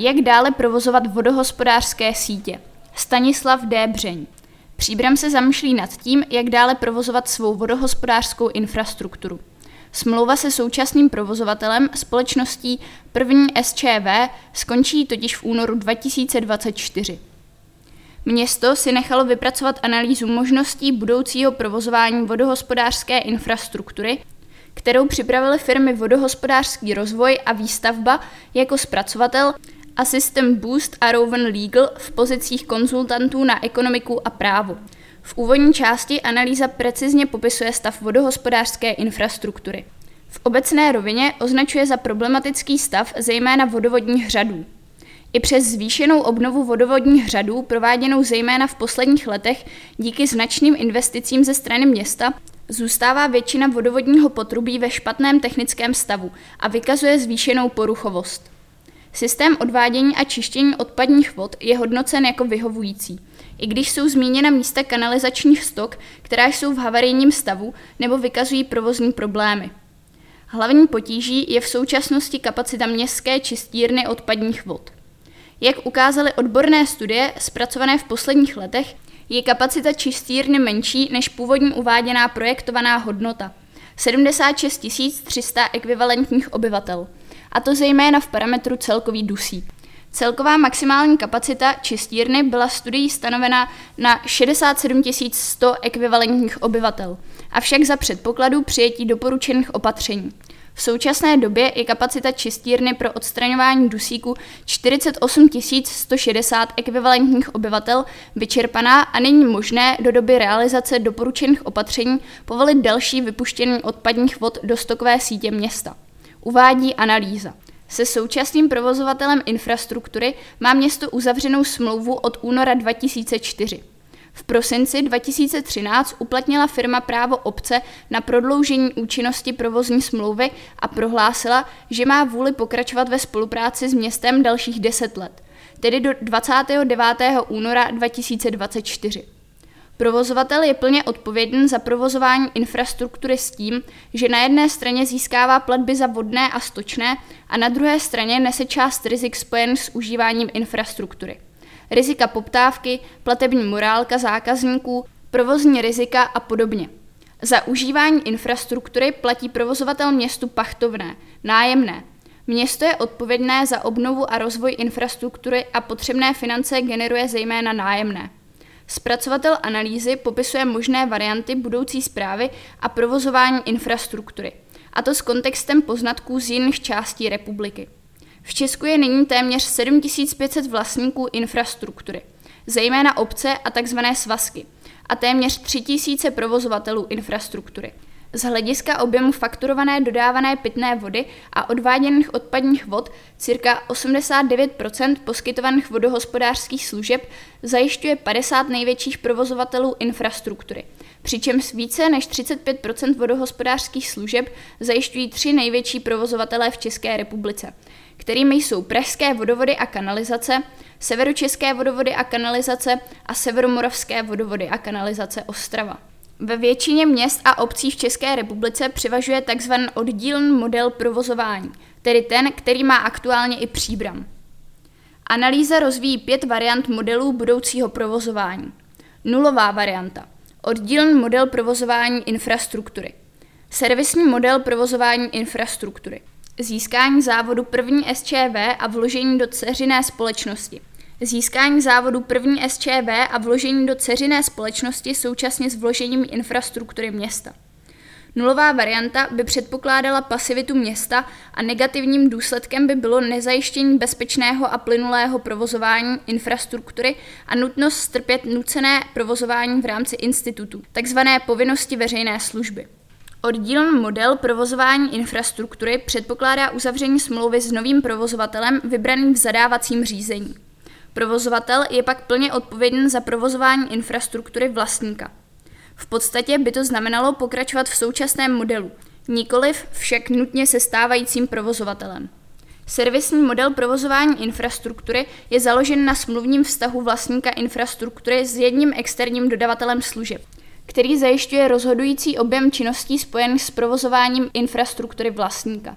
Jak dále provozovat vodohospodářské sítě? Stanislav D. Břeň. Příbram se zamýšlí nad tím, jak dále provozovat svou vodohospodářskou infrastrukturu. Smlouva se současným provozovatelem společností první SČV skončí totiž v únoru 2024. Město si nechalo vypracovat analýzu možností budoucího provozování vodohospodářské infrastruktury, kterou připravily firmy Vodohospodářský rozvoj a výstavba jako zpracovatel a systém Boost a Rowan Legal v pozicích konzultantů na ekonomiku a právo. V úvodní části analýza precizně popisuje stav vodohospodářské infrastruktury. V obecné rovině označuje za problematický stav zejména vodovodních hřadů. I přes zvýšenou obnovu vodovodních hřadů, prováděnou zejména v posledních letech díky značným investicím ze strany města, zůstává většina vodovodního potrubí ve špatném technickém stavu a vykazuje zvýšenou poruchovost. Systém odvádění a čištění odpadních vod je hodnocen jako vyhovující, i když jsou zmíněna místa kanalizačních stok, která jsou v havarijním stavu nebo vykazují provozní problémy. Hlavní potíží je v současnosti kapacita městské čistírny odpadních vod. Jak ukázaly odborné studie zpracované v posledních letech, je kapacita čistírny menší než původní uváděná projektovaná hodnota 76 300 ekvivalentních obyvatel, a to zejména v parametru celkový dusík. Celková maximální kapacita čistírny byla studií stanovena na 67 100 ekvivalentních obyvatel, avšak za předpokladu přijetí doporučených opatření. V současné době je kapacita čistírny pro odstraňování dusíku 48 160 ekvivalentních obyvatel vyčerpaná a není možné do doby realizace doporučených opatření povolit další vypuštění odpadních vod do stokové sítě města. Uvádí analýza. Se současným provozovatelem infrastruktury má město uzavřenou smlouvu od února 2004. V prosinci 2013 uplatnila firma právo obce na prodloužení účinnosti provozní smlouvy a prohlásila, že má vůli pokračovat ve spolupráci s městem dalších 10 let, tedy do 29. února 2024. Provozovatel je plně odpovědný za provozování infrastruktury s tím, že na jedné straně získává platby za vodné a stočné a na druhé straně nese část rizik spojených s užíváním infrastruktury rizika poptávky, platební morálka zákazníků, provozní rizika a podobně. Za užívání infrastruktury platí provozovatel městu pachtovné, nájemné. Město je odpovědné za obnovu a rozvoj infrastruktury a potřebné finance generuje zejména nájemné. Zpracovatel analýzy popisuje možné varianty budoucí zprávy a provozování infrastruktury, a to s kontextem poznatků z jiných částí republiky. V Česku je nyní téměř 7500 vlastníků infrastruktury, zejména obce a tzv. svazky, a téměř 3000 provozovatelů infrastruktury. Z hlediska objemu fakturované dodávané pitné vody a odváděných odpadních vod cirka 89% poskytovaných vodohospodářských služeb zajišťuje 50 největších provozovatelů infrastruktury, přičemž více než 35% vodohospodářských služeb zajišťují tři největší provozovatelé v České republice – kterými jsou Pražské vodovody a kanalizace, Severočeské vodovody a kanalizace a Severomoravské vodovody a kanalizace Ostrava. Ve většině měst a obcí v České republice převažuje tzv. oddílný model provozování, tedy ten, který má aktuálně i příbram. Analýza rozvíjí pět variant modelů budoucího provozování. Nulová varianta. Oddílný model provozování infrastruktury. Servisní model provozování infrastruktury získání závodu první SČV a vložení do ceřiné společnosti. Získání závodu první SČV a vložení do ceřiné společnosti současně s vložením infrastruktury města. Nulová varianta by předpokládala pasivitu města a negativním důsledkem by bylo nezajištění bezpečného a plynulého provozování infrastruktury a nutnost strpět nucené provozování v rámci institutu, takzvané povinnosti veřejné služby. Oddílný model provozování infrastruktury předpokládá uzavření smlouvy s novým provozovatelem vybraným v zadávacím řízení. Provozovatel je pak plně odpovědný za provozování infrastruktury vlastníka. V podstatě by to znamenalo pokračovat v současném modelu, nikoliv však nutně se stávajícím provozovatelem. Servisní model provozování infrastruktury je založen na smluvním vztahu vlastníka infrastruktury s jedním externím dodavatelem služeb který zajišťuje rozhodující objem činností spojených s provozováním infrastruktury vlastníka.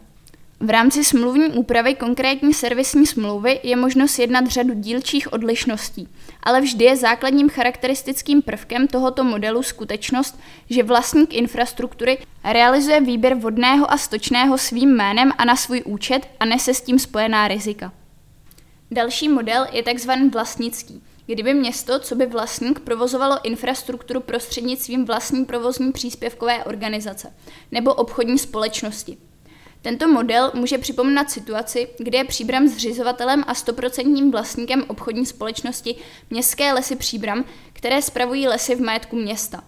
V rámci smluvní úpravy konkrétní servisní smlouvy je možno sjednat řadu dílčích odlišností, ale vždy je základním charakteristickým prvkem tohoto modelu skutečnost, že vlastník infrastruktury realizuje výběr vodného a stočného svým jménem a na svůj účet a nese s tím spojená rizika. Další model je tzv. vlastnický, kdyby město, co by vlastník, provozovalo infrastrukturu prostřednictvím vlastní provozní příspěvkové organizace nebo obchodní společnosti. Tento model může připomínat situaci, kdy je Příbram zřizovatelem a stoprocentním vlastníkem obchodní společnosti Městské lesy Příbram, které spravují lesy v majetku města.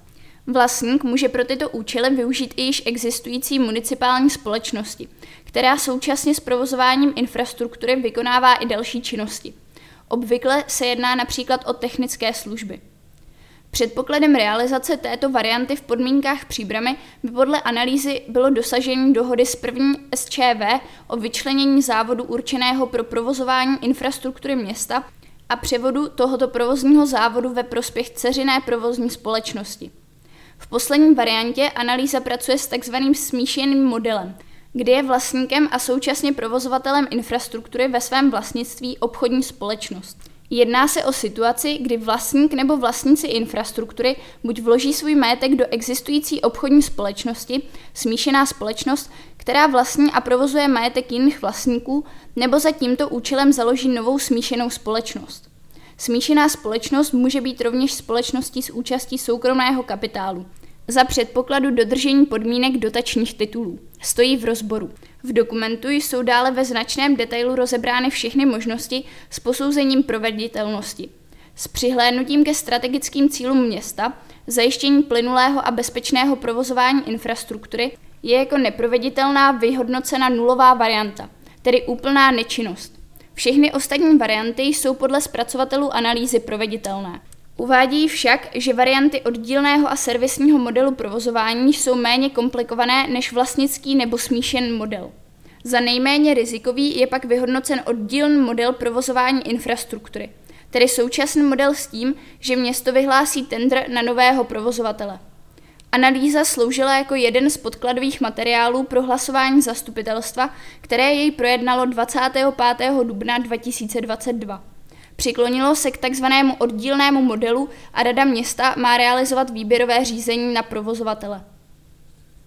Vlastník může pro tyto účely využít i již existující municipální společnosti, která současně s provozováním infrastruktury vykonává i další činnosti. Obvykle se jedná například o technické služby. Předpokladem realizace této varianty v podmínkách příbramy by podle analýzy bylo dosažení dohody s první SČV o vyčlenění závodu určeného pro provozování infrastruktury města a převodu tohoto provozního závodu ve prospěch ceřiné provozní společnosti. V poslední variantě analýza pracuje s takzvaným smíšeným modelem, kdy je vlastníkem a současně provozovatelem infrastruktury ve svém vlastnictví obchodní společnost. Jedná se o situaci, kdy vlastník nebo vlastníci infrastruktury buď vloží svůj majetek do existující obchodní společnosti, smíšená společnost, která vlastní a provozuje majetek jiných vlastníků, nebo za tímto účelem založí novou smíšenou společnost. Smíšená společnost může být rovněž společností s účastí soukromého kapitálu. Za předpokladu dodržení podmínek dotačních titulů. Stojí v rozboru. V dokumentu jsou dále ve značném detailu rozebrány všechny možnosti s posouzením proveditelnosti. S přihlédnutím ke strategickým cílům města, zajištění plynulého a bezpečného provozování infrastruktury je jako neproveditelná vyhodnocena nulová varianta, tedy úplná nečinnost. Všechny ostatní varianty jsou podle zpracovatelů analýzy proveditelné. Uvádí však, že varianty oddílného a servisního modelu provozování jsou méně komplikované než vlastnický nebo smíšený model. Za nejméně rizikový je pak vyhodnocen oddílný model provozování infrastruktury, tedy současný model s tím, že město vyhlásí tender na nového provozovatele. Analýza sloužila jako jeden z podkladových materiálů pro hlasování zastupitelstva, které jej projednalo 25. dubna 2022. Přiklonilo se k takzvanému oddílnému modelu a Rada města má realizovat výběrové řízení na provozovatele.